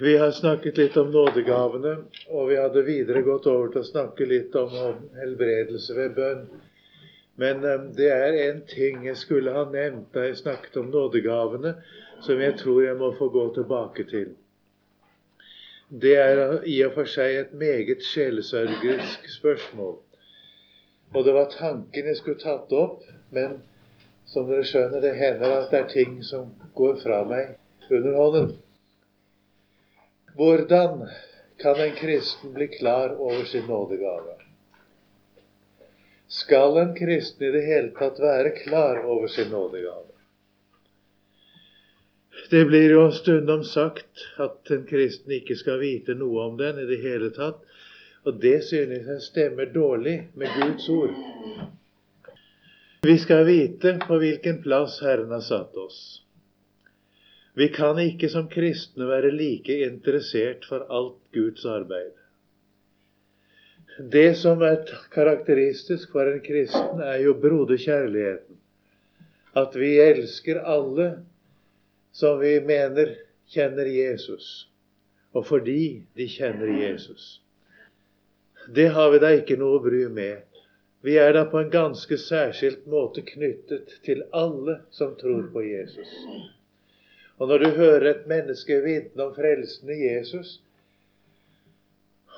Vi har snakket litt om nådegavene, og vi hadde videre gått over til å snakke litt om helbredelse ved bønn. Men um, det er en ting jeg skulle ha nevnt da jeg snakket om nådegavene, som jeg tror jeg må få gå tilbake til. Det er i og for seg et meget sjelesørgerisk spørsmål. Og det var tanken jeg skulle tatt opp, men som dere skjønner, det hender at det er ting som går fra meg under hånden. Hvordan kan en kristen bli klar over sin nådegave? Skal en kristen i det hele tatt være klar over sin nådegave? Det blir jo stundom sagt at en kristen ikke skal vite noe om den i det hele tatt. Og det synes jeg stemmer dårlig med Guds ord. Vi skal vite på hvilken plass Herren har satt oss. Vi kan ikke som kristne være like interessert for alt Guds arbeid. Det som er karakteristisk for en kristen, er jo broderkjærligheten. At vi elsker alle som vi mener kjenner Jesus, og fordi de kjenner Jesus. Det har vi da ikke noe å bry med. Vi er da på en ganske særskilt måte knyttet til alle som tror på Jesus. Og når du hører et menneske vitne om frelsen i Jesus,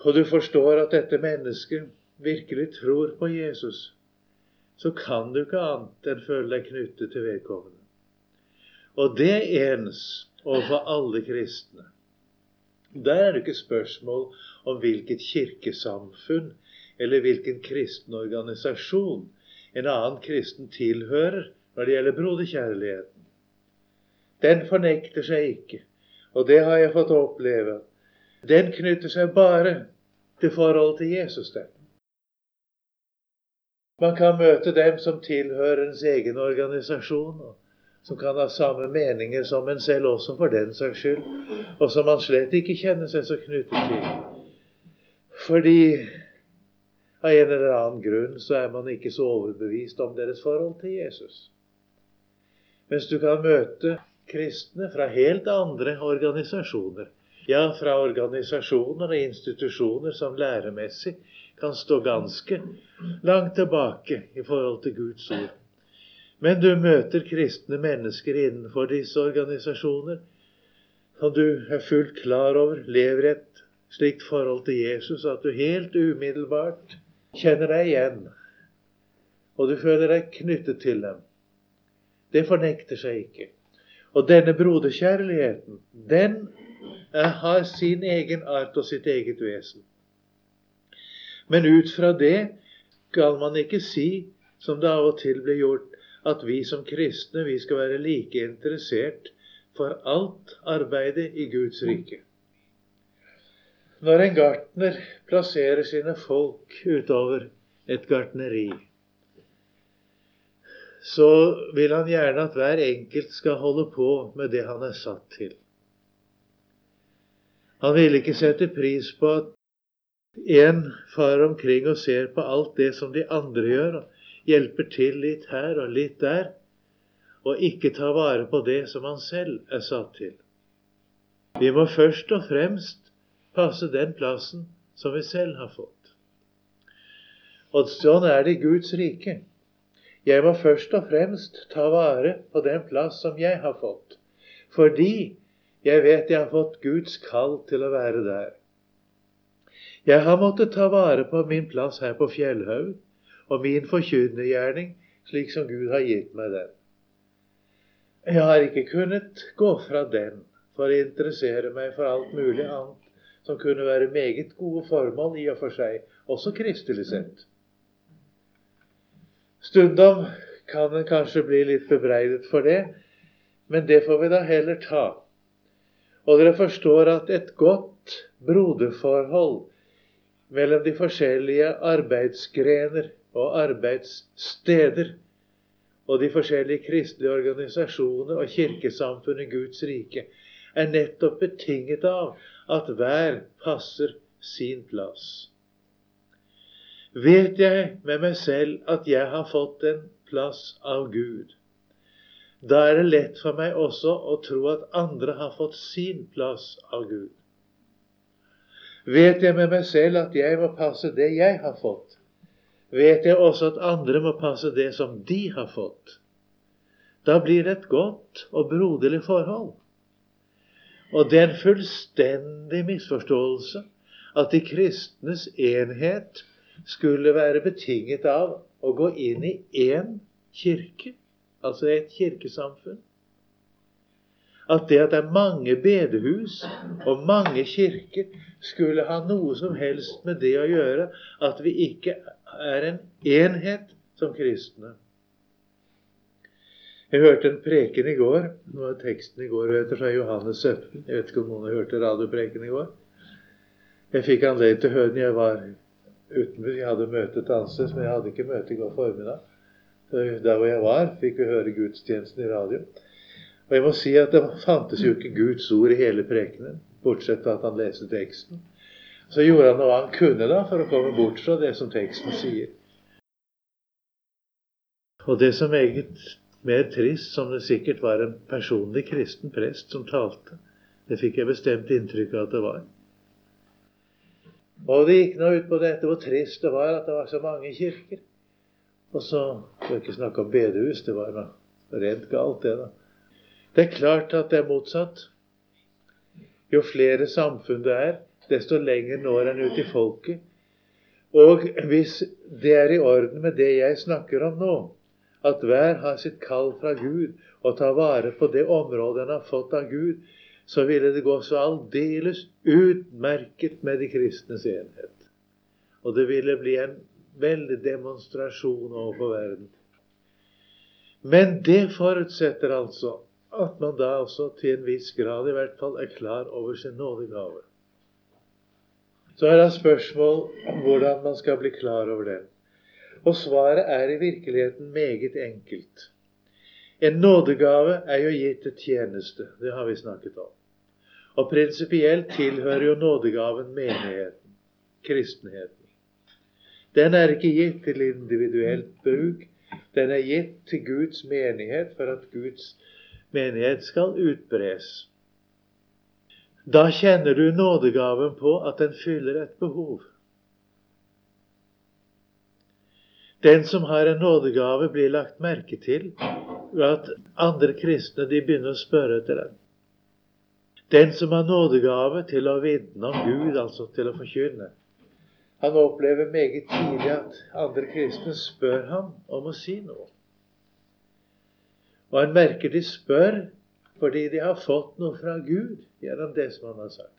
og du forstår at dette mennesket virkelig tror på Jesus, så kan du ikke annet enn føle deg knyttet til vedkommende. Og det ens overfor alle kristne. Der er det ikke spørsmål om hvilket kirkesamfunn eller hvilken kristen organisasjon en annen kristen tilhører når det gjelder broderkjærligheten den fornekter seg ikke. Og det har jeg fått oppleve. Den knytter seg bare til forholdet til Jesus. den. Man kan møte dem som tilhører ens egen organisasjon, som kan ha samme meninger som en selv også for den saks skyld, og som man slett ikke kjenner seg så knyttet til. Fordi av en eller annen grunn så er man ikke så overbevist om deres forhold til Jesus. Mens du kan møte kristne fra helt andre organisasjoner. Ja, fra organisasjoner og institusjoner som læremessig kan stå ganske langt tilbake i forhold til Guds ord. Men du møter kristne mennesker innenfor disse organisasjoner som du er fullt klar over lever et slikt forhold til Jesus at du helt umiddelbart kjenner deg igjen, og du føler deg knyttet til dem. Det fornekter seg ikke. Og denne broderkjærligheten, den har sin egen art og sitt eget vesen. Men ut fra det skal man ikke si, som det av og til blir gjort, at vi som kristne vi skal være like interessert for alt arbeidet i Guds rike. Når en gartner plasserer sine folk utover et gartneri, så vil han gjerne at hver enkelt skal holde på med det han er satt til. Han vil ikke sette pris på at en farer omkring og ser på alt det som de andre gjør, og hjelper til litt her og litt der, og ikke tar vare på det som han selv er satt til. Vi må først og fremst passe den plassen som vi selv har fått. Og sånn er det i Guds rike. Jeg må først og fremst ta vare på den plass som jeg har fått, fordi jeg vet jeg har fått Guds kall til å være der. Jeg har måttet ta vare på min plass her på Fjellhaug og min forkynnergjerning slik som Gud har gitt meg den. Jeg har ikke kunnet gå fra den for å interessere meg for alt mulig annet som kunne være meget gode formål i og for seg, også kristelig sett. Stundom kan en kanskje bli litt bebreidet for det, men det får vi da heller ta. Og dere forstår at et godt broderforhold mellom de forskjellige arbeidsgrener og arbeidssteder og de forskjellige kristelige organisasjoner og kirkesamfunnet Guds rike er nettopp betinget av at hver passer sin plass. Vet jeg med meg selv at jeg har fått en plass av Gud, da er det lett for meg også å tro at andre har fått sin plass av Gud. Vet jeg med meg selv at jeg må passe det jeg har fått, vet jeg også at andre må passe det som de har fått. Da blir det et godt og broderlig forhold. Og det er en fullstendig misforståelse at de kristnes enhet skulle være betinget av å gå inn i én kirke, altså et kirkesamfunn. At det at det er mange bedehus og mange kirker, skulle ha noe som helst med det å gjøre at vi ikke er en enhet som kristne. Jeg hørte en preken i går. Nå er teksten i går vet fra Johannes 17. Jeg vet ikke om noen har hørt radiopreken i går. Jeg fikk anledning til å høre den. Jeg var utenfor. Jeg hadde møte til anses, men jeg hadde ikke møte i går formiddag. Der hvor jeg var, fikk vi høre gudstjenesten i radio. Og jeg må si at det fantes jo ikke Guds ord i hele prekenen bortsett fra at han leste teksten. Så gjorde han noe han kunne da for å komme bort fra det som teksten sier. Og det som meget mer trist, som det sikkert var en personlig kristen prest som talte, det fikk jeg bestemt inntrykk av at det var. Og det gikk nå ut på dette hvor trist det var at det var så mange kirker. Og så skal ikke snakke om bedehus. Det var noe rent galt, det, da. Det er klart at det er motsatt. Jo flere samfunn det er, desto lenger når en ut i folket. Og hvis det er i orden med det jeg snakker om nå, at hver har sitt kall fra Gud og tar vare på det området en har fått av Gud, så ville det gå så aldeles utmerket med de kristnes enhet. Og det ville bli en veldig demonstrasjon overfor verden. Men det forutsetter altså at man da også til en viss grad i hvert fall er klar over sin nådegave. Så er det spørsmål hvordan man skal bli klar over den. Og svaret er i virkeligheten meget enkelt. En nådegave er jo gitt til tjeneste. Det har vi snakket om. Og prinsipielt tilhører jo nådegaven menigheten, kristenheten. Den er ikke gitt til individuelt bruk. Den er gitt til Guds menighet for at Guds menighet skal utbres. Da kjenner du nådegaven på at den fyller et behov. Den som har en nådegave, blir lagt merke til ved at andre kristne begynner å spørre etter den. Den som har nådegave til å vitne om Gud, altså til å forkynne, han opplever meget tidlig at andre kristne spør ham om å si noe. Og han merker de spør fordi de har fått noe fra Gud gjennom det som han har sagt.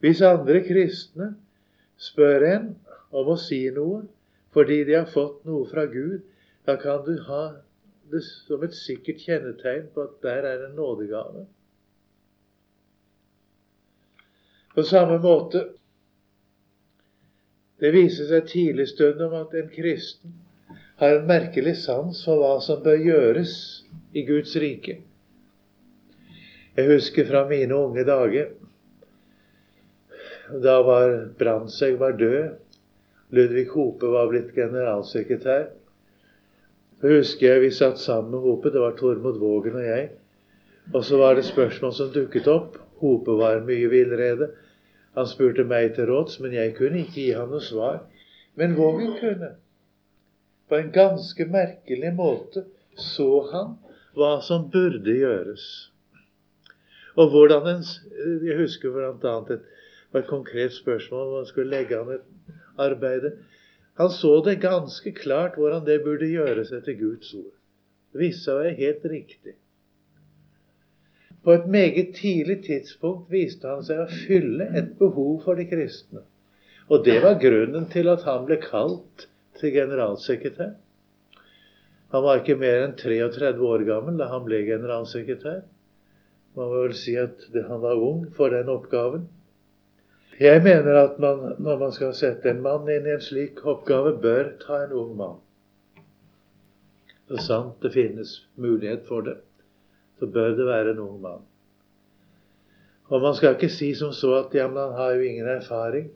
Hvis andre kristne spør en om å si noe fordi de har fått noe fra Gud, da kan du ha det som et sikkert kjennetegn på at der er en nådegave. På samme måte Det viser seg tidlig stund om at en kristen har en merkelig sans for hva som bør gjøres i Guds rike. Jeg husker fra mine unge dager. Da var Brandtzæg var død. Ludvig Hope var blitt generalsekretær. Så husker jeg vi satt sammen med Hope. Det var Tormod Vågen og jeg. Og så var det spørsmål som dukket opp. Hope var mye villrede. Han spurte meg til råds, men jeg kunne ikke gi ham noe svar. Men Vågen kunne. På en ganske merkelig måte så han hva som burde gjøres. Og hvordan en, Jeg husker bl.a. et, et konkret spørsmål om man skulle legge an et arbeid. Han så det ganske klart hvordan det burde gjøres etter Guds ord. Det viste seg helt riktig. På et meget tidlig tidspunkt viste han seg å fylle et behov for de kristne. Og det var grunnen til at han ble kalt til generalsekretær. Han var ikke mer enn 33 år gammel da han ble generalsekretær. Man må vel si at han var ung for den oppgaven. Jeg mener at man, når man skal sette en mann inn i en slik oppgave, bør ta en ung mann. Så sant det finnes mulighet for det, så bør det være en ung mann. Og man skal ikke si som så at ja, men han har jo ingen erfaring.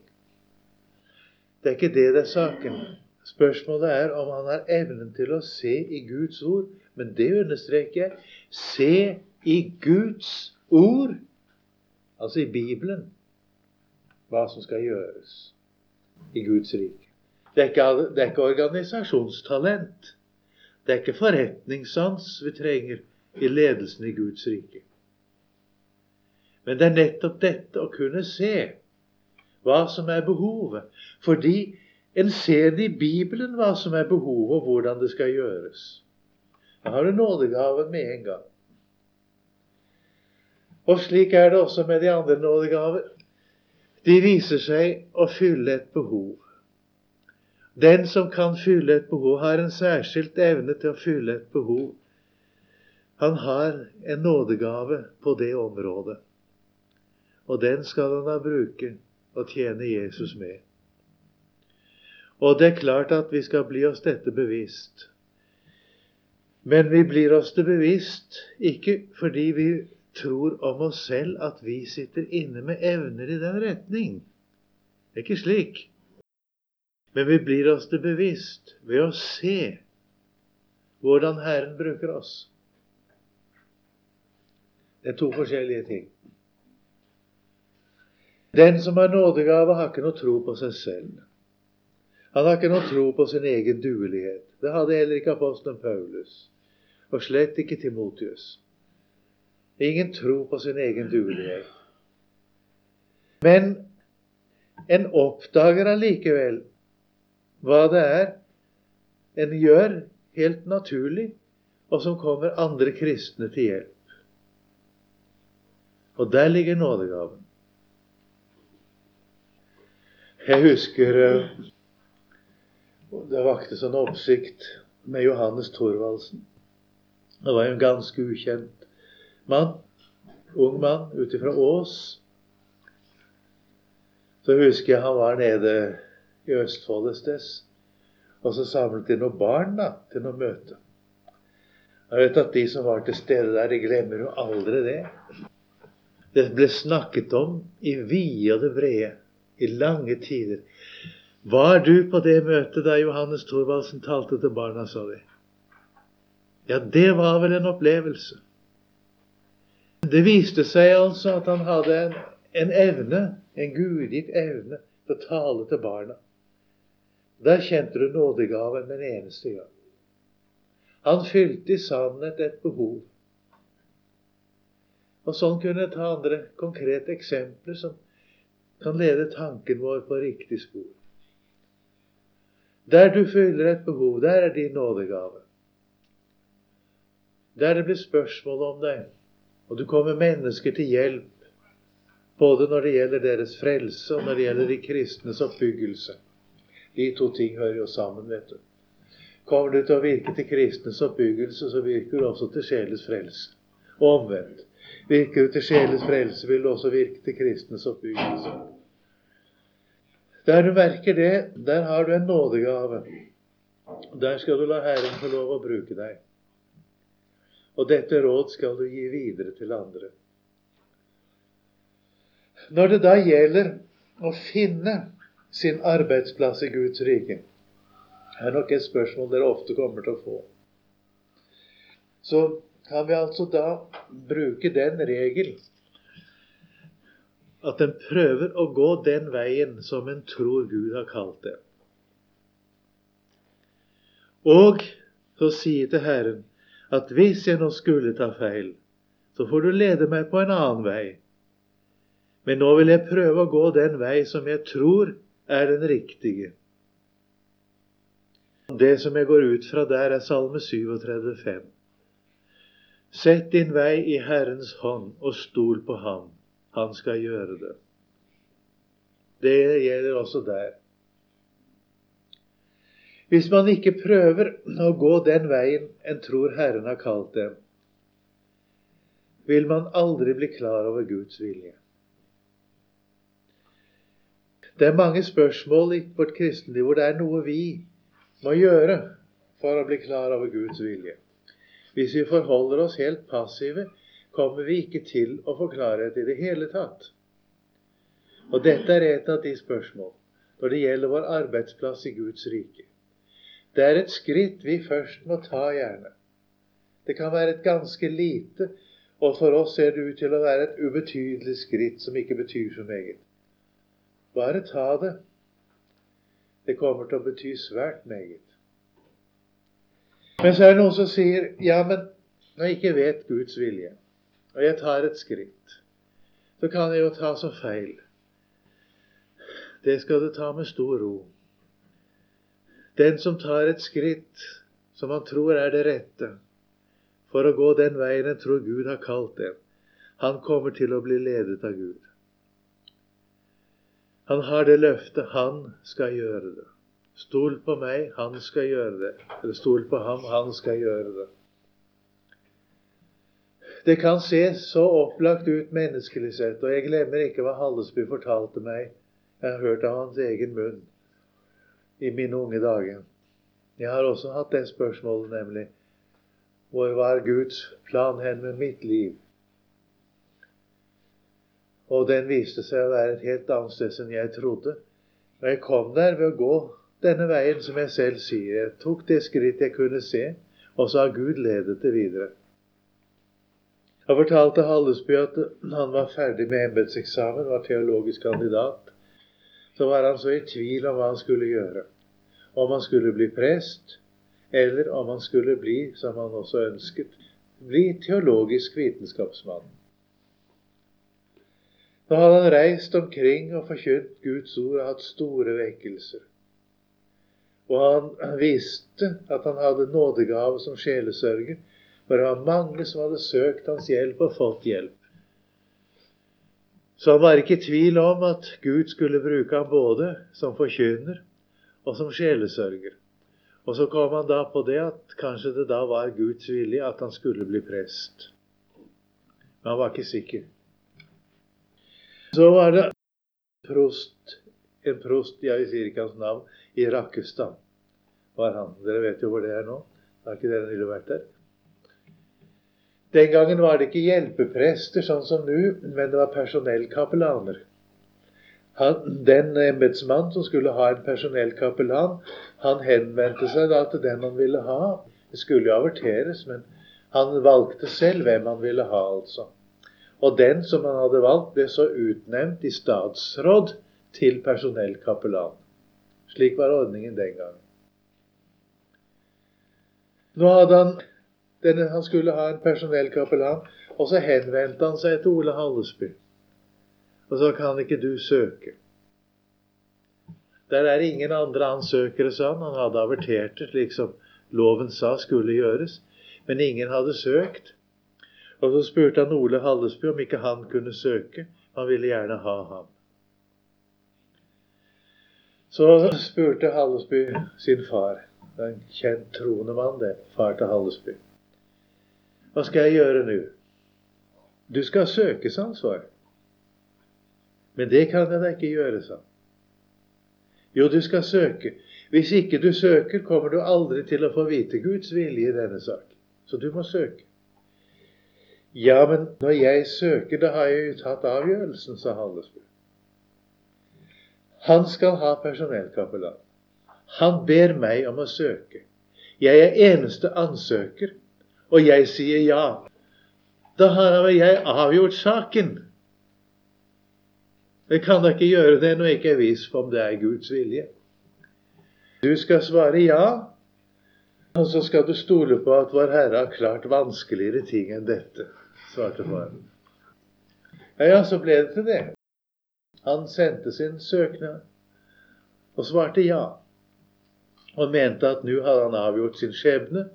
Det er ikke det det er saken. Spørsmålet er om han har evnen til å se i Guds ord. Men det understreker jeg. Se i Guds ord, altså i Bibelen. Hva som skal gjøres i Guds rike. Det er ikke, det er ikke organisasjonstalent. Det er ikke forretningssans vi trenger i ledelsen i Guds rike. Men det er nettopp dette å kunne se hva som er behovet. Fordi en ser det i Bibelen hva som er behovet, og hvordan det skal gjøres. Da har du nådegaven med en gang. Og slik er det også med de andre nådegaver. De viser seg å fylle et behov. Den som kan fylle et behov, har en særskilt evne til å fylle et behov. Han har en nådegave på det området. Og den skal han da bruke og tjene Jesus med. Og det er klart at vi skal bli oss dette bevisst. Men vi blir oss det bevisst ikke fordi vi tror om oss selv at vi sitter inne med evner i den retning. Det er ikke slik. Men vi blir oss det bevisst ved å se hvordan Herren bruker oss. Det er to forskjellige ting. Den som har nådegave, har ikke noe tro på seg selv. Han har ikke noe tro på sin egen duelighet. Det hadde heller ikke apostelen Paulus, og slett ikke Timotius. Ingen tro på sin egen dugelighet. Men en oppdager allikevel hva det er en gjør helt naturlig, og som kommer andre kristne til hjelp. Og der ligger nådegaven. Jeg husker eh, det vakte sånn oppsikt med Johannes Thorvaldsen. Det var jo ganske ukjent mann. Ung mann ut ifra Ås. Så husker jeg han var nede i Østfold et sted. Og så samlet de noen barn da, til noe møte. Jeg vet at De som var til stede der, de glemmer jo aldri det. Det ble snakket om i vide og det brede i lange tider. Var du på det møtet da Johannes Thorvaldsen talte til barna, sa de. Ja, det var vel en opplevelse. Det viste seg altså at han hadde en, en evne, en gudgitt evne, til å tale til barna. Der kjente du nådegaven med en eneste gang. Han fylte i sannhet et behov. Og sånn kunne jeg ta andre konkrete eksempler som kan lede tanken vår på riktig spor. Der du fyller et behov, der er din nådegave. Der det blir spørsmål om deg, og du kommer mennesker til hjelp, både når det gjelder deres frelse, og når det gjelder de kristnes oppbyggelse. De to ting hører jo sammen, vet du. Kommer du til å virke til kristnes oppbyggelse, så virker du også til sjeles frelse. Og omvendt. Virker du til sjeles frelse, vil du også virke til kristnes oppbyggelse. Der du merker det, der har du en nådegave. Der skal du la Herren få lov å bruke deg. Og dette råd skal du gi videre til andre. Når det da gjelder å finne sin arbeidsplass i Guds rike? Er nok et spørsmål dere ofte kommer til å få. Så kan vi altså da bruke den regel at en prøver å gå den veien som en tror Gud har kalt det. Og så sier til Herren at hvis jeg nå skulle ta feil, så får du lede meg på en annen vei. Men nå vil jeg prøve å gå den vei som jeg tror er den riktige. Det som jeg går ut fra der, er Salme 37, 5. Sett din vei i Herrens hånd og stol på Ham. Han skal gjøre det. Det gjelder også der. Hvis man ikke prøver å gå den veien en tror Herren har kalt dem, vil man aldri bli klar over Guds vilje. Det er mange spørsmål i vårt kristenliv hvor det er noe vi må gjøre for å bli klar over Guds vilje. Hvis vi forholder oss helt passive, kommer vi ikke til å få klarhet i det hele tatt. Og dette er et av de spørsmål når det gjelder vår arbeidsplass i Guds rike. Det er et skritt vi først må ta, gjerne. Det kan være et ganske lite, og for oss ser det ut til å være et ubetydelig skritt som ikke betyr så meget. Bare ta det. Det kommer til å bety svært meget. Men så er det noen som sier ja, men når jeg ikke vet Guds vilje, og jeg tar et skritt, så kan jeg jo ta så feil. Det skal du ta med stor ro. Den som tar et skritt som han tror er det rette, for å gå den veien en tror Gud har kalt en, han kommer til å bli ledet av Gud. Han har det løftet han skal gjøre det. Stol på meg, han skal gjøre det. Eller stol på ham, han skal gjøre det. Det kan se så opplagt ut menneskelig sett, og jeg glemmer ikke hva Hallesby fortalte meg. Jeg har hørt av hans egen munn i mine unge dager. Jeg har også hatt det spørsmålet, nemlig hvor var Guds plan hen med mitt liv? Og den viste seg å være et helt annet sted enn jeg trodde. Og jeg kom der ved å gå denne veien, som jeg selv sier. Jeg tok det skritt jeg kunne se, og så har Gud ledet det videre. Jeg fortalte Hallesby at han var ferdig med embetseksamen, var teologisk kandidat. Så var han så i tvil om hva han skulle gjøre. Om han skulle bli prest, eller om han skulle bli, som han også ønsket, bli teologisk vitenskapsmann. Nå hadde han reist omkring og forkynt Guds ord og hatt store vekkelser. Og han visste at han hadde nådegave som sjelesørger, for det var mange som hadde søkt hans hjelp og fått hjelp. Så han var ikke i tvil om at Gud skulle bruke ham både som forkynner og som sjelesørger. Og så kom han da på det at kanskje det da var Guds vilje at han skulle bli prest. Men han var ikke sikker. Så var det prost, en prost, jeg sier ikke hans navn, i Rakkestad. var han. Dere vet jo hvor det er nå. Har ikke dere nylig vært der? Den gangen var det ikke hjelpeprester sånn som nå, men det var personellkapellaner. Den embetsmannen som skulle ha en personellkapellan, han henvendte seg da til den han ville ha. Det skulle jo averteres, men han valgte selv hvem han ville ha, altså. Og den som han hadde valgt, ble så utnevnt i statsråd til personellkapellan. Slik var ordningen den gangen. Nå hadde han denne, Han skulle ha en personellkapellan, og så henvendte han seg til Ole Hallesby. Og så kan ikke du søke. Der er ingen andre ansøkere, sa han. Han hadde avertert det, slik som loven sa skulle gjøres. Men ingen hadde søkt. Og så spurte han Ole Hallesby om ikke han kunne søke. Han ville gjerne ha ham. Så spurte Hallesby sin far, en kjent troende mann, det, far til Hallesby. Hva skal jeg gjøre nå? Du skal søke, ansvar. Men det kan jeg da ikke gjøre, sa. Jo, du skal søke. Hvis ikke du søker, kommer du aldri til å få vite Guds vilje i denne sak. Så du må søke. Ja, men når jeg søker, da har jeg jo tatt avgjørelsen, sa Hallesby. Han skal ha personellkapellan. Han ber meg om å søke. Jeg er eneste ansøker, og jeg sier ja. Da har jeg avgjort saken. Jeg kan da ikke gjøre det når jeg ikke er viss på om det er Guds vilje. Du skal svare ja, og så skal du stole på at Vår Herre har klart vanskeligere ting enn dette svarte faren. Ja, ja, så ble det til det. Han sendte sin søknad og svarte ja. Og mente at nå hadde han avgjort sin skjebne.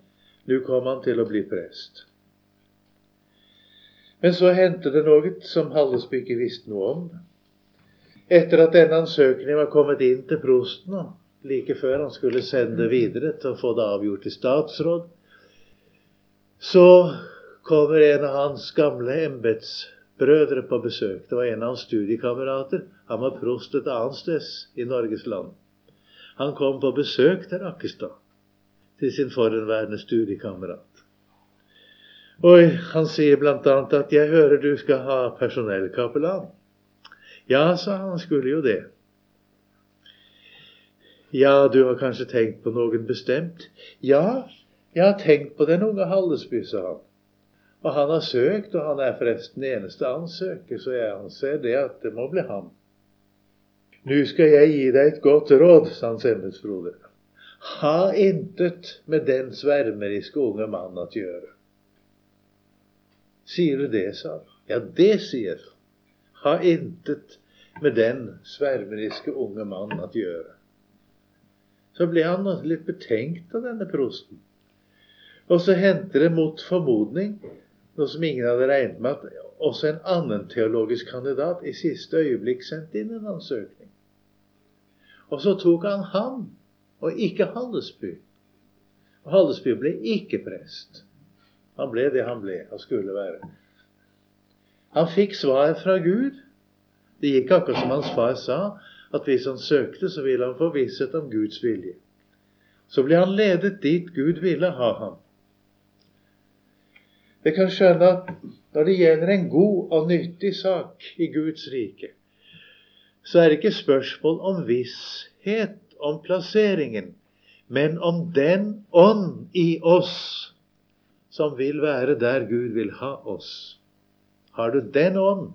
Nå kom han til å bli prest. Men så hendte det noe som Hallesby ikke visste noe om. Etter at denne ansøkningen var kommet inn til prosten, like før han skulle sende det videre til å få det avgjort i statsråd, så kommer en av hans gamle embetsbrødre på besøk. Det var en av hans studiekamerater. Han var prost et annet sted i Norges land. Han kom på besøk til Rakkestad, til sin forhenværende studiekamerat. Og han sier bl.a. at 'jeg hører du skal ha personellkapellan'. Ja, sa han, han skulle jo det. Ja, du har kanskje tenkt på noen bestemt? Ja, jeg har tenkt på den unge Hallesby, sa han. Og han har søkt, og han er forresten eneste ansøker, så jeg anser det at det må bli ham. Nå skal jeg gi deg et godt råd, sa hans embetsbroder. Ha intet med den svermeriske unge mann å gjøre. Sier du det, sa han. Ja, det sier han. Ha intet med den svermeriske unge mann å gjøre. Så ble han litt betenkt av denne prosten. Og så hendte det mot formodning, noe som ingen hadde regnet med, at også en annen teologisk kandidat i siste øyeblikk sendte inn en ansøkning. Og så tok han ham, og ikke Hallesby. Og Hallesby ble ikke prest. Han ble det han ble og skulle være. Han fikk svar fra Gud. Det gikk akkurat som hans far sa, at hvis han søkte, så ville han få visshet om Guds vilje. Så ble han ledet dit Gud ville ha ham. Jeg kan skjønne at når det gjelder en god og nyttig sak i Guds rike, så er det ikke spørsmål om visshet om plasseringen, men om den ånd i oss som vil være der Gud vil ha oss. Har du den ånd,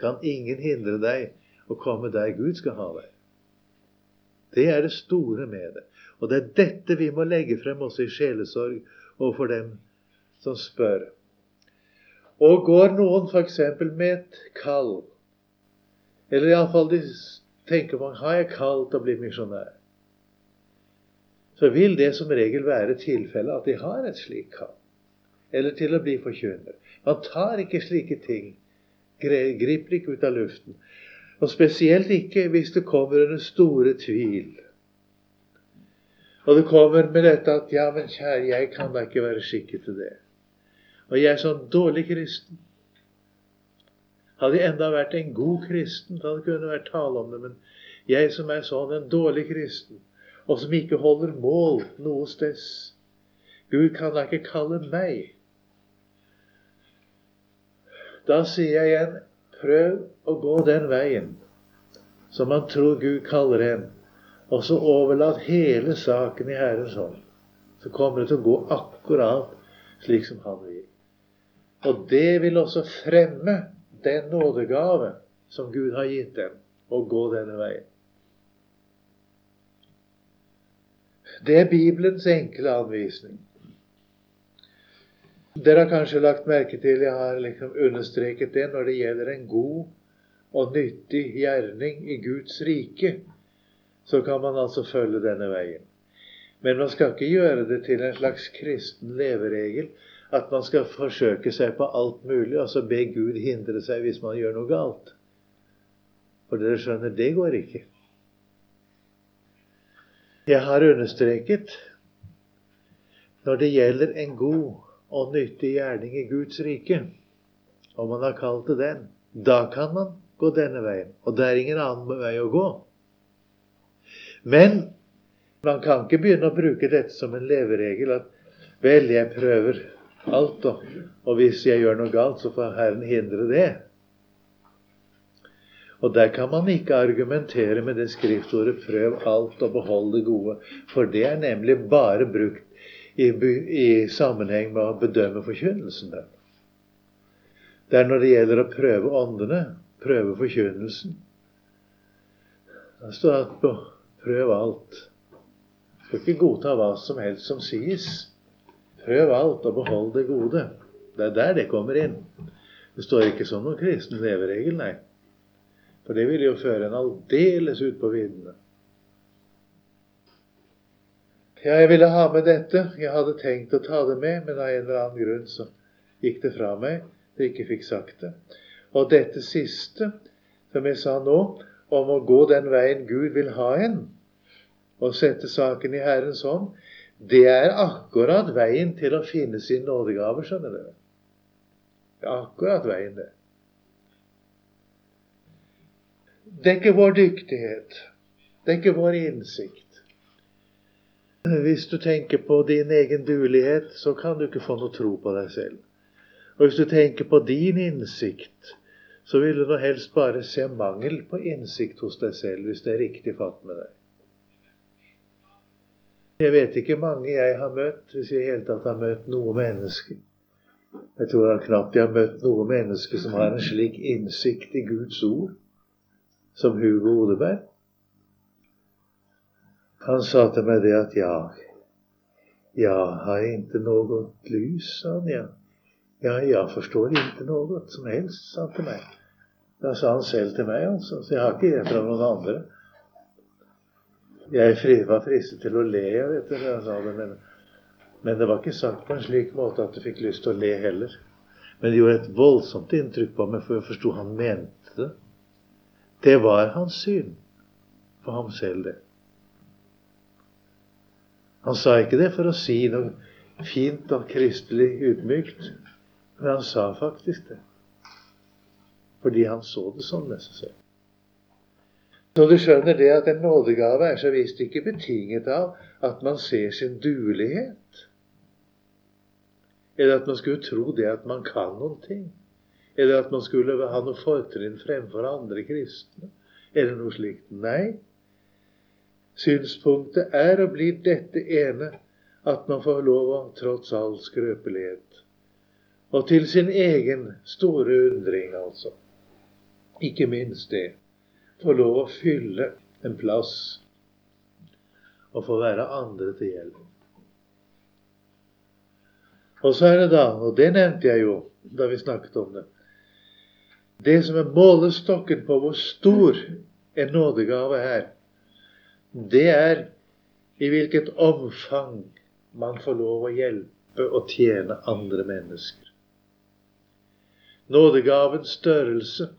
kan ingen hindre deg å komme der Gud skal ha deg. Det er det store med det. Og det er dette vi må legge frem også i sjelesorg overfor dem som spør. Og går noen f.eks. med et kall, eller iallfall de tenker man har jeg kall til å bli misjonær, så vil det som regel være tilfellet at de har et slikt kall. Eller til å bli forkynner. Man tar ikke slike ting. Griper ikke ut av luften. Og spesielt ikke hvis det kommer under store tvil. Og det kommer med dette at 'ja, men kjære, jeg kan da ikke være skikket til det'. Og jeg er sånn dårlig kristen. Hadde jeg enda vært en god kristen, da det kunne vært tale om det. Men jeg som er sånn en dårlig kristen, og som ikke holder mål noe sted Gud kan da ikke kalle meg. Da sier jeg igjen prøv å gå den veien som man tror Gud kaller en, og så overlat hele saken i Herrens hånd. Så kommer det til å gå akkurat slik som Han vil. Og det vil også fremme den nådegave som Gud har gitt dem, å gå denne veien. Det er Bibelens enkle anvisning. Dere har kanskje lagt merke til jeg har liksom understreket det når det gjelder en god og nyttig gjerning i Guds rike. Så kan man altså følge denne veien. Men man skal ikke gjøre det til en slags kristen leveregel at man skal forsøke seg på alt mulig, og så be Gud hindre seg hvis man gjør noe galt. For dere skjønner, det går ikke. Jeg har understreket når det gjelder en god og nyttig gjerning i Guds rike, og man har kalt det den, da kan man gå denne veien. Og det er ingen annen vei å gå. Men man kan ikke begynne å bruke dette som en leveregel at vel, jeg prøver alt, og, og hvis jeg gjør noe galt, så får Herren hindre det. Og der kan man ikke argumentere med det skriftordet 'prøv alt og behold det gode', for det er nemlig bare brukt i, i sammenheng med å bedømme forkynnelsen. Det er når det gjelder å prøve åndene, prøve forkynnelsen. Det står at 'prøv alt'. Du skal ikke godta hva som helst som sies. Prøv alt og behold det gode. Det er der det kommer inn. Det står ikke som noen kristen leveregel, nei. For det ville jo føre en aldeles ut på viddene. Ja, jeg ville ha med dette. Jeg hadde tenkt å ta det med, men av en eller annen grunn så gikk det fra meg. Jeg ikke fikk sagt det. Og dette siste, som jeg sa nå, om å gå den veien Gud vil ha en, og sette saken i Herrens hånd, det er akkurat veien til å finne sin nådegave, skjønner dere. Det er akkurat veien, det. Det er ikke vår dyktighet. Det er ikke vår innsikt. Hvis du tenker på din egen duelighet, så kan du ikke få noe tro på deg selv. Og hvis du tenker på din innsikt, så vil du nå helst bare se mangel på innsikt hos deg selv, hvis det er riktig fatt med deg. Jeg vet ikke mange jeg har møtt, hvis jeg i hele tatt har møtt noe menneske. Jeg tror knapt jeg har møtt noe menneske som har en slik innsikt i Guds ord som Hugo Odeberg. Han sa til meg det at ja, ja, har jeg ikke noe lys, sa han. Ja. ja, jeg forstår ikke noe som helst, sa han til meg. Da sa han selv til meg, altså. Så jeg har ikke det fra noen andre. Jeg var fristet til å le, jeg vet det, jeg sa det, men, men det var ikke sagt på en slik måte at du fikk lyst til å le heller. Men det gjorde et voldsomt inntrykk på meg, for jeg forsto han mente det. Det var hans syn for ham selv, det. Han sa ikke det for å si noe fint og kristelig utmykt, men han sa faktisk det. Fordi han så det sånn med seg selv. Så du skjønner det at en nådegave er så visst ikke betinget av at man ser sin duelighet. Eller at man skulle tro det at man kan noen ting. Eller at man skulle ha noe fortrinn fremfor andre kristne. Eller noe slikt. Nei, Synspunktet er og blir dette ene at man får lov å trots all skrøpelighet. Og til sin egen store undring, altså. Ikke minst det. Få lov å fylle en plass og få være andre til hjelp. Og så er det da, og det nevnte jeg jo da vi snakket om det Det som er målestokken på hvor stor en nådegave er, det er i hvilket omfang man får lov å hjelpe og tjene andre mennesker. Nådegavens størrelse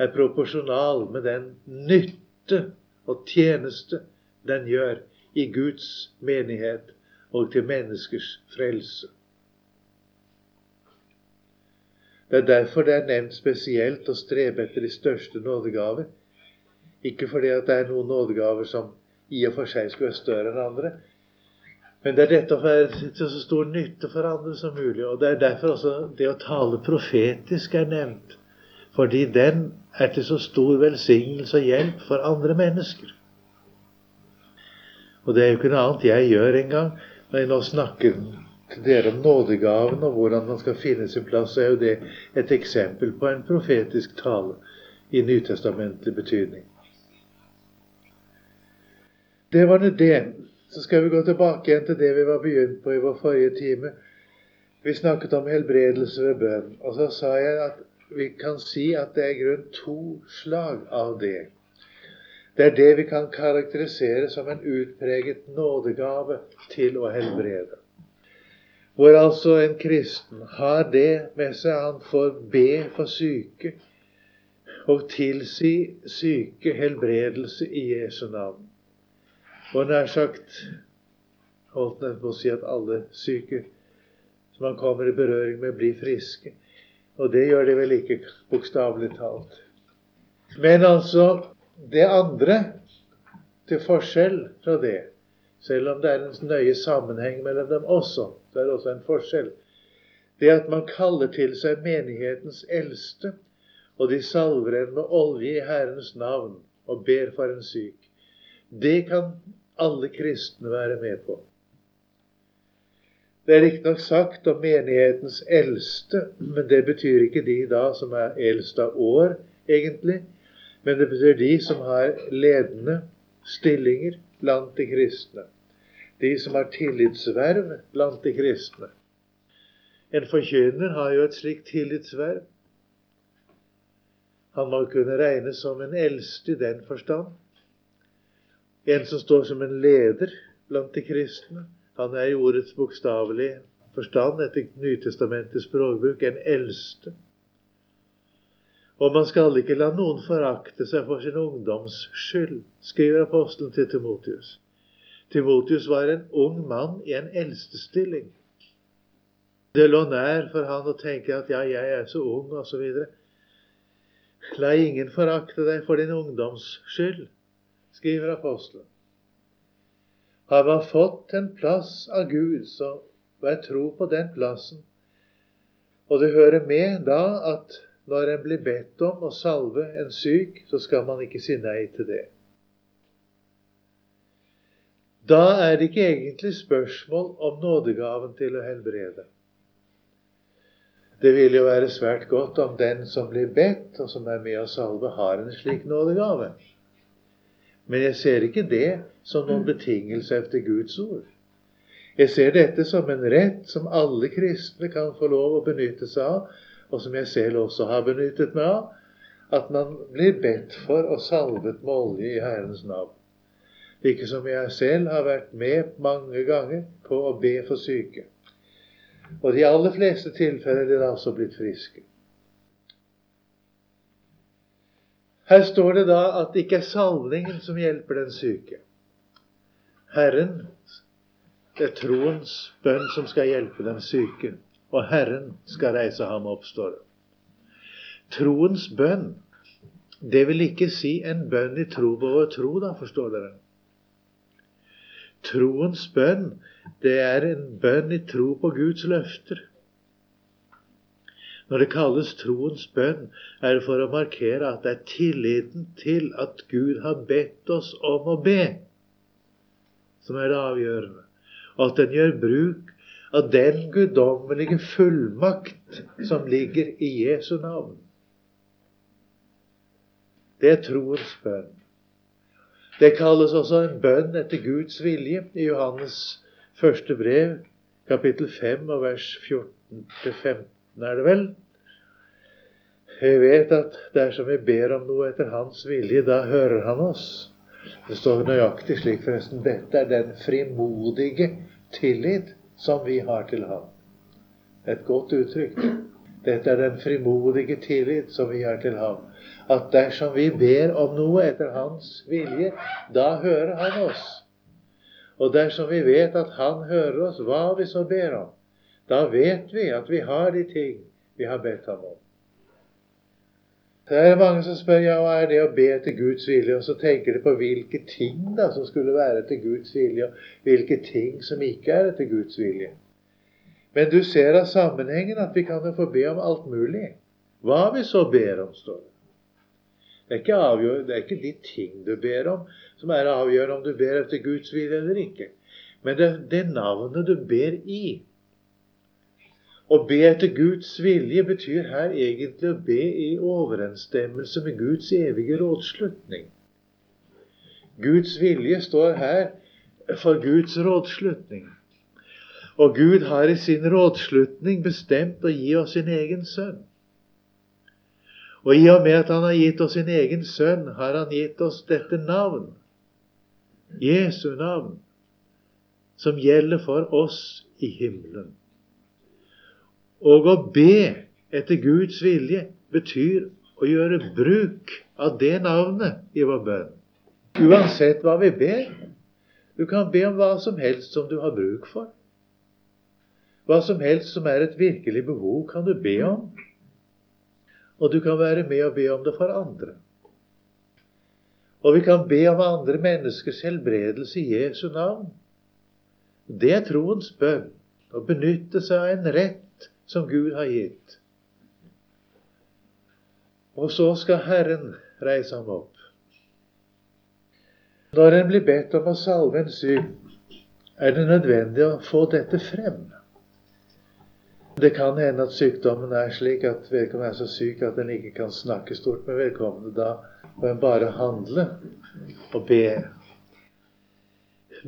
er proporsjonal med den nytte og tjeneste den gjør i Guds menighet og til menneskers frelse. Det er derfor det er nevnt spesielt å strebe etter de største nådegaver. Ikke fordi at det er noen nådegaver som i og for seg skulle være større enn andre. Men det er dette å være til så stor nytte for andre som mulig. Og det er derfor også det å tale profetisk er nevnt. Fordi den er til så stor velsignelse og hjelp for andre mennesker. Og det er jo ikke noe annet jeg gjør engang. Når jeg nå snakker til dere om nådegaven og hvordan man skal finne sin plass, så er jo det et eksempel på en profetisk tale i nytestamentlig betydning. Det var nå det. Så skal vi gå tilbake igjen til det vi var begynt på i vår forrige time. Vi snakket om helbredelse ved bønn. Og så sa jeg at vi kan si at det er grunn to slag av det. Det er det vi kan karakterisere som en utpreget nådegave til å helbrede. Hvor altså en kristen har det med seg han får be for syke og tilsi syke helbredelse i Jesu navn. Og nær sagt holdt jeg på å si at alle syke som han kommer i berøring med, blir friske. Og det gjør de vel ikke, bokstavelig talt. Men altså det andre, til forskjell fra det, selv om det er en nøye sammenheng mellom dem også, Det er også en forskjell. Det at man kaller til seg menighetens eldste, og de salver en med olje i Herrens navn og ber for en syk. Det kan alle kristne være med på. Det er riktignok sagt om menighetens eldste, men det betyr ikke de da som er eldst av år, egentlig. Men det betyr de som har ledende stillinger blant de kristne. De som har tillitsverv blant de kristne. En forkynner har jo et slikt tillitsverv. Han må kunne regnes som en eldste i den forstand. En som står som en leder blant de kristne. Han er i ordets bokstavelige forstand, etter Nytestamentets språkbruk, en eldste. Og man skal ikke la noen forakte seg for sin ungdoms skyld, skriver apostelen til Timotius. Timotius var en ung mann i en eldstestilling. Det lå nær for han å tenke at ja, jeg er så ung, osv. La ingen forakte deg for din ungdoms skyld skriver apostelen. Har man fått en plass av Gud, så vær tro på den plassen. Og det hører med da at når en blir bedt om å salve en syk, så skal man ikke si nei til det. Da er det ikke egentlig spørsmål om nådegaven til å helbrede. Det vil jo være svært godt om den som blir bedt, og som er med å salve, har en slik nådegave. Men jeg ser ikke det som noen betingelse etter Guds ord. Jeg ser dette som en rett som alle kristne kan få lov å benytte seg av, og som jeg selv også har benyttet meg av, at man blir bedt for og salvet med olje i Herrens navn. Like som jeg selv har vært med mange ganger på å be for syke. Og de aller fleste tilfeller er det altså blitt friske. Her står det da at det ikke er salvingen som hjelper den syke. Herren, det er troens bønn som skal hjelpe den syke. Og Herren skal reise ham opp, står det. Troens bønn, det vil ikke si en bønn i tro på vår tro, da, forstår dere. Troens bønn, det er en bønn i tro på Guds løfter. Når det kalles troens bønn, er det for å markere at det er tilliten til at Gud har bedt oss om å be, som er det avgjørende. Og at den gjør bruk av den guddommelige fullmakt som ligger i Jesu navn. Det er troens bønn. Det kalles også en bønn etter Guds vilje i Johannes første brev, kapittel 5 og vers 14-15 er det vel? Vi vet at dersom vi ber om noe etter Hans vilje, da hører Han oss. Det står nøyaktig slik, forresten. Dette er den frimodige tillit som vi har til Ham. Et godt uttrykk. Dette er den frimodige tillit som vi har til Ham. At dersom vi ber om noe etter Hans vilje, da hører Han oss. Og dersom vi vet at Han hører oss, hva vi så ber om, da vet vi at vi har de ting vi har bedt ham om. Det er mange som spør ja, hva er det å be etter Guds vilje, og så tenker de på hvilke ting da som skulle være etter Guds vilje, og hvilke ting som ikke er etter Guds vilje. Men du ser av sammenhengen at vi kan jo få be om alt mulig. Hva vi så ber om, står det. Det er, ikke det er ikke de ting du ber om, som er avgjørende om du ber etter Guds vilje eller ikke. Men det det navnet du ber i. Å be etter Guds vilje betyr her egentlig å be i overensstemmelse med Guds evige rådslutning. Guds vilje står her for Guds rådslutning. Og Gud har i sin rådslutning bestemt å gi oss sin egen sønn. Og i og med at han har gitt oss sin egen sønn, har han gitt oss dette navn, Jesu navn, som gjelder for oss i himmelen. Og å be etter Guds vilje betyr å gjøre bruk av det navnet i vår bønn. Uansett hva vi ber. Du kan be om hva som helst som du har bruk for. Hva som helst som er et virkelig behov, kan du be om. Og du kan være med og be om det for andre. Og vi kan be om andre menneskers helbredelse i Jesu navn. Det er troens bønn. Å benytte seg av en rett som Gud har gitt. Og så skal Herren reise ham opp. Når en blir bedt om å salve en syk, er det nødvendig å få dette frem. Det kan hende at sykdommen er slik at vedkommende er så syk at en ikke kan snakke stort med vedkommende. Da må en bare handle og be.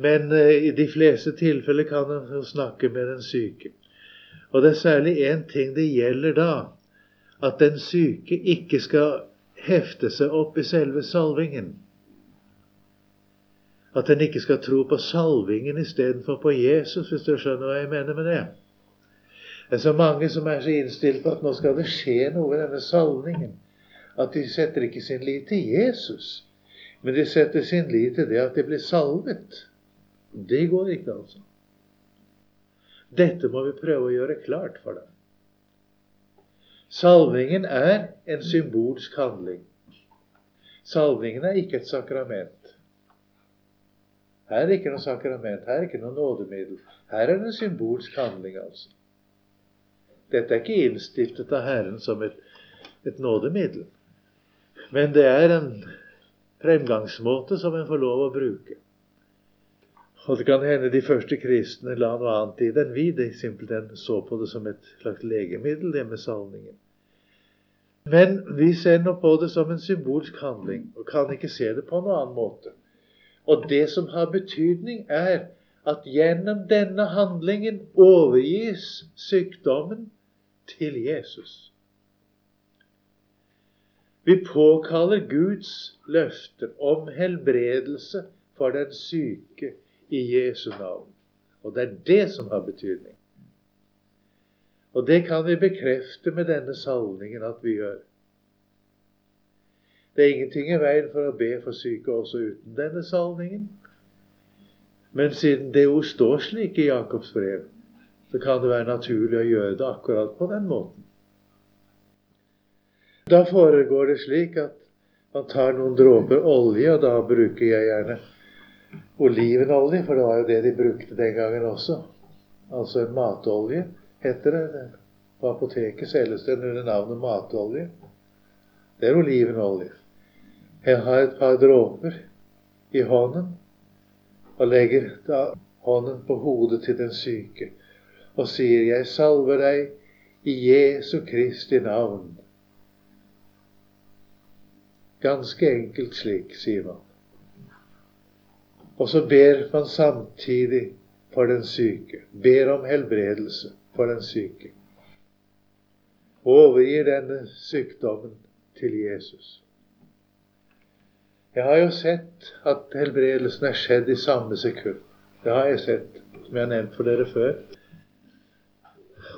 Men eh, i de fleste tilfeller kan en snakke med den syke. Og det er særlig én ting det gjelder da. At den syke ikke skal hefte seg opp i selve salvingen. At en ikke skal tro på salvingen istedenfor på Jesus, hvis du skjønner hva jeg mener med det. Det er så mange som er så innstilt på at nå skal det skje noe i denne salvingen. At de setter ikke sin lit til Jesus, men de setter sin lit til det at de blir salvet. Det går ikke, altså. Dette må vi prøve å gjøre klart for dem. Salvingen er en symbolsk handling. Salvingen er ikke et sakrament. Her er ikke noe sakrament, her er ikke noe nådemiddel. Her er det en symbolsk handling, altså. Dette er ikke innstiftet av Herren som et, et nådemiddel. Men det er en fremgangsmåte som en får lov å bruke. Og det kan hende de første kristne la noe annet i det enn vi. De simpelthen så på det som et slags legemiddel, det med salningen. Men vi ser nå på det som en symbolsk handling, og kan ikke se det på noen annen måte. Og det som har betydning, er at gjennom denne handlingen overgis sykdommen til Jesus. Vi påkaller Guds løfter om helbredelse for den syke i Jesu navn. Og det er det som har betydning. Og det kan vi bekrefte med denne salvingen at vi gjør. Det er ingenting i veien for å be for syke også uten denne salvingen. Men siden det ord står slik i Jakobs brev, så kan det være naturlig å gjøre det akkurat på den måten. Da foregår det slik at man tar noen dråper olje, og da bruker jeg gjerne olivenolje, for det var jo det de brukte den gangen også. Altså en matolje, heter det. På apoteket selges den under navnet matolje. Det er olivenolje. Jeg har et par dråper i hånden og legger da hånden på hodet til den syke og sier, 'Jeg salver deg i Jesu Kristi navn'. Ganske enkelt slik, sier man. Og så ber man samtidig for den syke. Ber om helbredelse for den syke. Og Overgir denne sykdommen til Jesus. Jeg har jo sett at helbredelsen er skjedd i samme sekund. Det har jeg sett, som jeg har nevnt for dere før.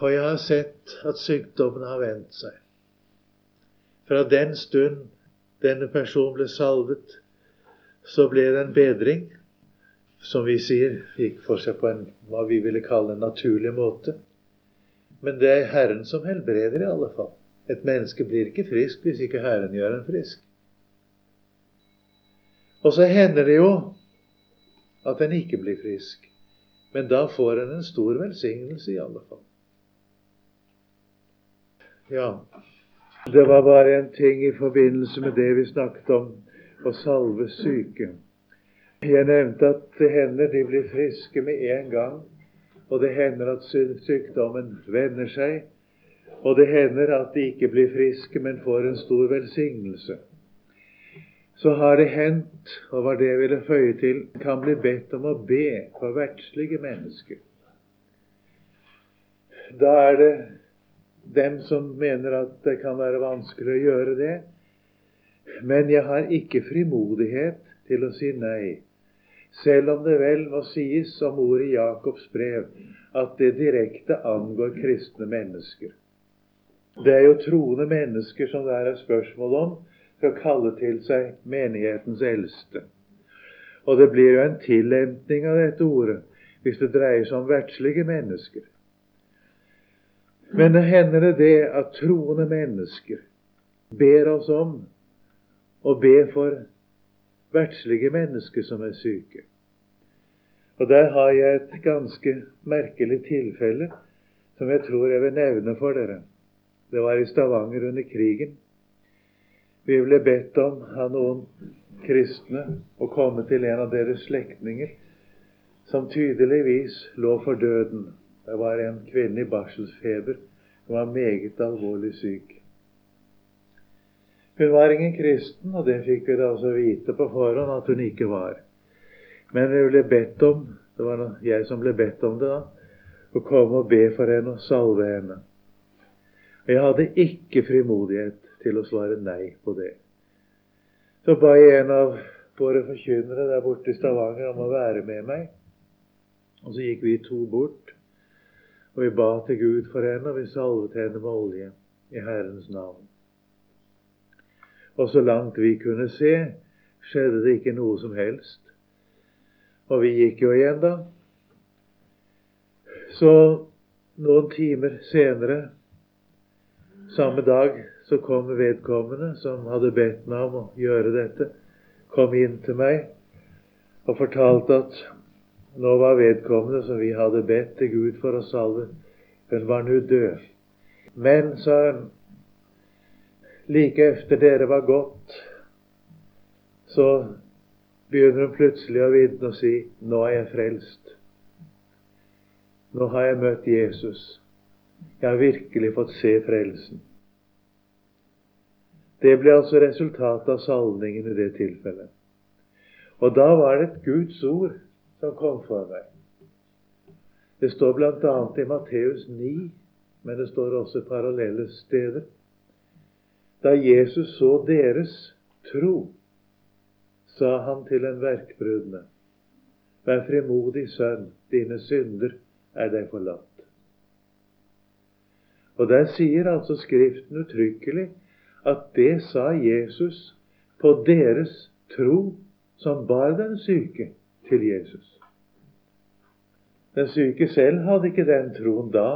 Og jeg har sett at sykdommen har vendt seg. Fra den stund denne personen ble salvet, så ble det en bedring, som vi sier, gikk for seg på en hva vi ville kalle en naturlig måte. Men det er Herren som helbreder, i alle fall. Et menneske blir ikke frisk hvis ikke Herren gjør en frisk. Og så hender det jo at en ikke blir frisk. Men da får en en stor velsignelse i alle fall. Ja, det var bare en ting i forbindelse med det vi snakket om å salve syke. Jeg nevnte at det hender de blir friske med en gang. Og det hender at sykdommen vender seg. Og det hender at de ikke blir friske, men får en stor velsignelse så har det hendt, og var det jeg ville føye til, kan bli bedt om å be for verdslige mennesker. Da er det dem som mener at det kan være vanskelig å gjøre det. Men jeg har ikke frimodighet til å si nei, selv om det vel må sies som ordet i Jakobs brev at det direkte angår kristne mennesker. Det er jo troende mennesker som det er spørsmål om, skal kalle til seg menighetens eldste. Og det blir jo en tillempning av dette ordet hvis det dreier seg om verdslige mennesker. Men det hender det det at troende mennesker ber oss om å be for verdslige mennesker som er syke. Og der har jeg et ganske merkelig tilfelle som jeg tror jeg vil nevne for dere. Det var i Stavanger under krigen. Vi ble bedt om av noen kristne å komme til en av deres slektninger som tydeligvis lå for døden. Det var en kvinne i barselsfeber. Hun var meget alvorlig syk. Hun var ingen kristen, og det fikk vi da også vite på forhånd at hun ikke var. Men vi ble bedt om, det var jeg som ble bedt om det da, å komme og be for henne og salve henne. Og jeg hadde ikke frimodighet til å svare nei på det. Så ba jeg en av våre forkynnere der borte i Stavanger om å være med meg. Og så gikk vi to bort, og vi ba til Gud for henne, og vi salvet henne med olje i Herrens navn. Og så langt vi kunne se, skjedde det ikke noe som helst. Og vi gikk jo igjen, da. Så noen timer senere, samme dag, så kom vedkommende som hadde bedt meg om å gjøre dette, kom inn til meg og fortalte at nå var vedkommende som vi hadde bedt til Gud for å salve, hun var nå død. Men, sa hun, like efter dere var gått, så begynner hun plutselig å vitne og si nå er jeg frelst. Nå har jeg møtt Jesus. Jeg har virkelig fått se frelsen. Det ble altså resultatet av salningen i det tilfellet. Og da var det et Guds ord som kom for meg. Det står bl.a. i Matteus 9, men det står også parallelle steder. Da Jesus så deres tro, sa han til en verkbrudne, Vær frimodig, sønn, dine synder er deg forlatt. Og der sier altså Skriften uttrykkelig at det sa Jesus på deres tro som bar den syke til Jesus. Den syke selv hadde ikke den troen da.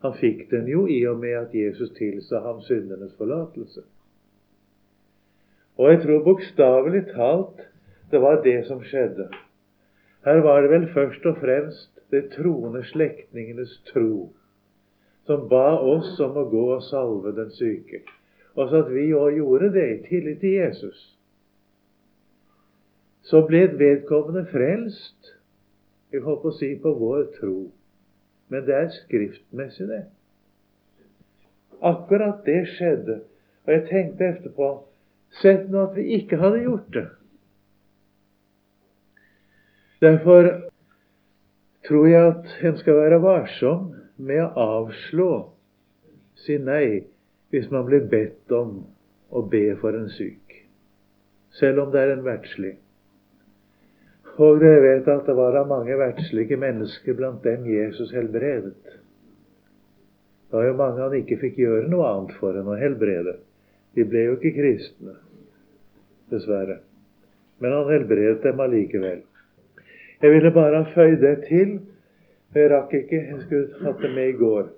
Han fikk den jo i og med at Jesus tilsa ham syndenes forlatelse. Og jeg tror bokstavelig talt det var det som skjedde. Her var det vel først og fremst det troende slektningenes tro som ba oss om å gå og salve den syke. Og så at vi òg gjorde det i tillit til Jesus. Så ble vedkommende frelst vi holdt på å si på vår tro. Men det er skriftmessig, det. Akkurat det skjedde. Og jeg tenkte etterpå Sett nå at vi ikke hadde gjort det. Derfor tror jeg at en skal være varsom med å avslå, si nei, hvis man blir bedt om å be for en syk, selv om det er en verdslig. Og dere vet at det var av mange verdslige mennesker blant dem Jesus helbredet. Det var jo mange han ikke fikk gjøre noe annet for enn å helbrede. De ble jo ikke kristne, dessverre. Men han helbredet dem allikevel. Jeg ville bare ha føyd det til. Jeg rakk ikke. Jeg skulle hatt det med i går.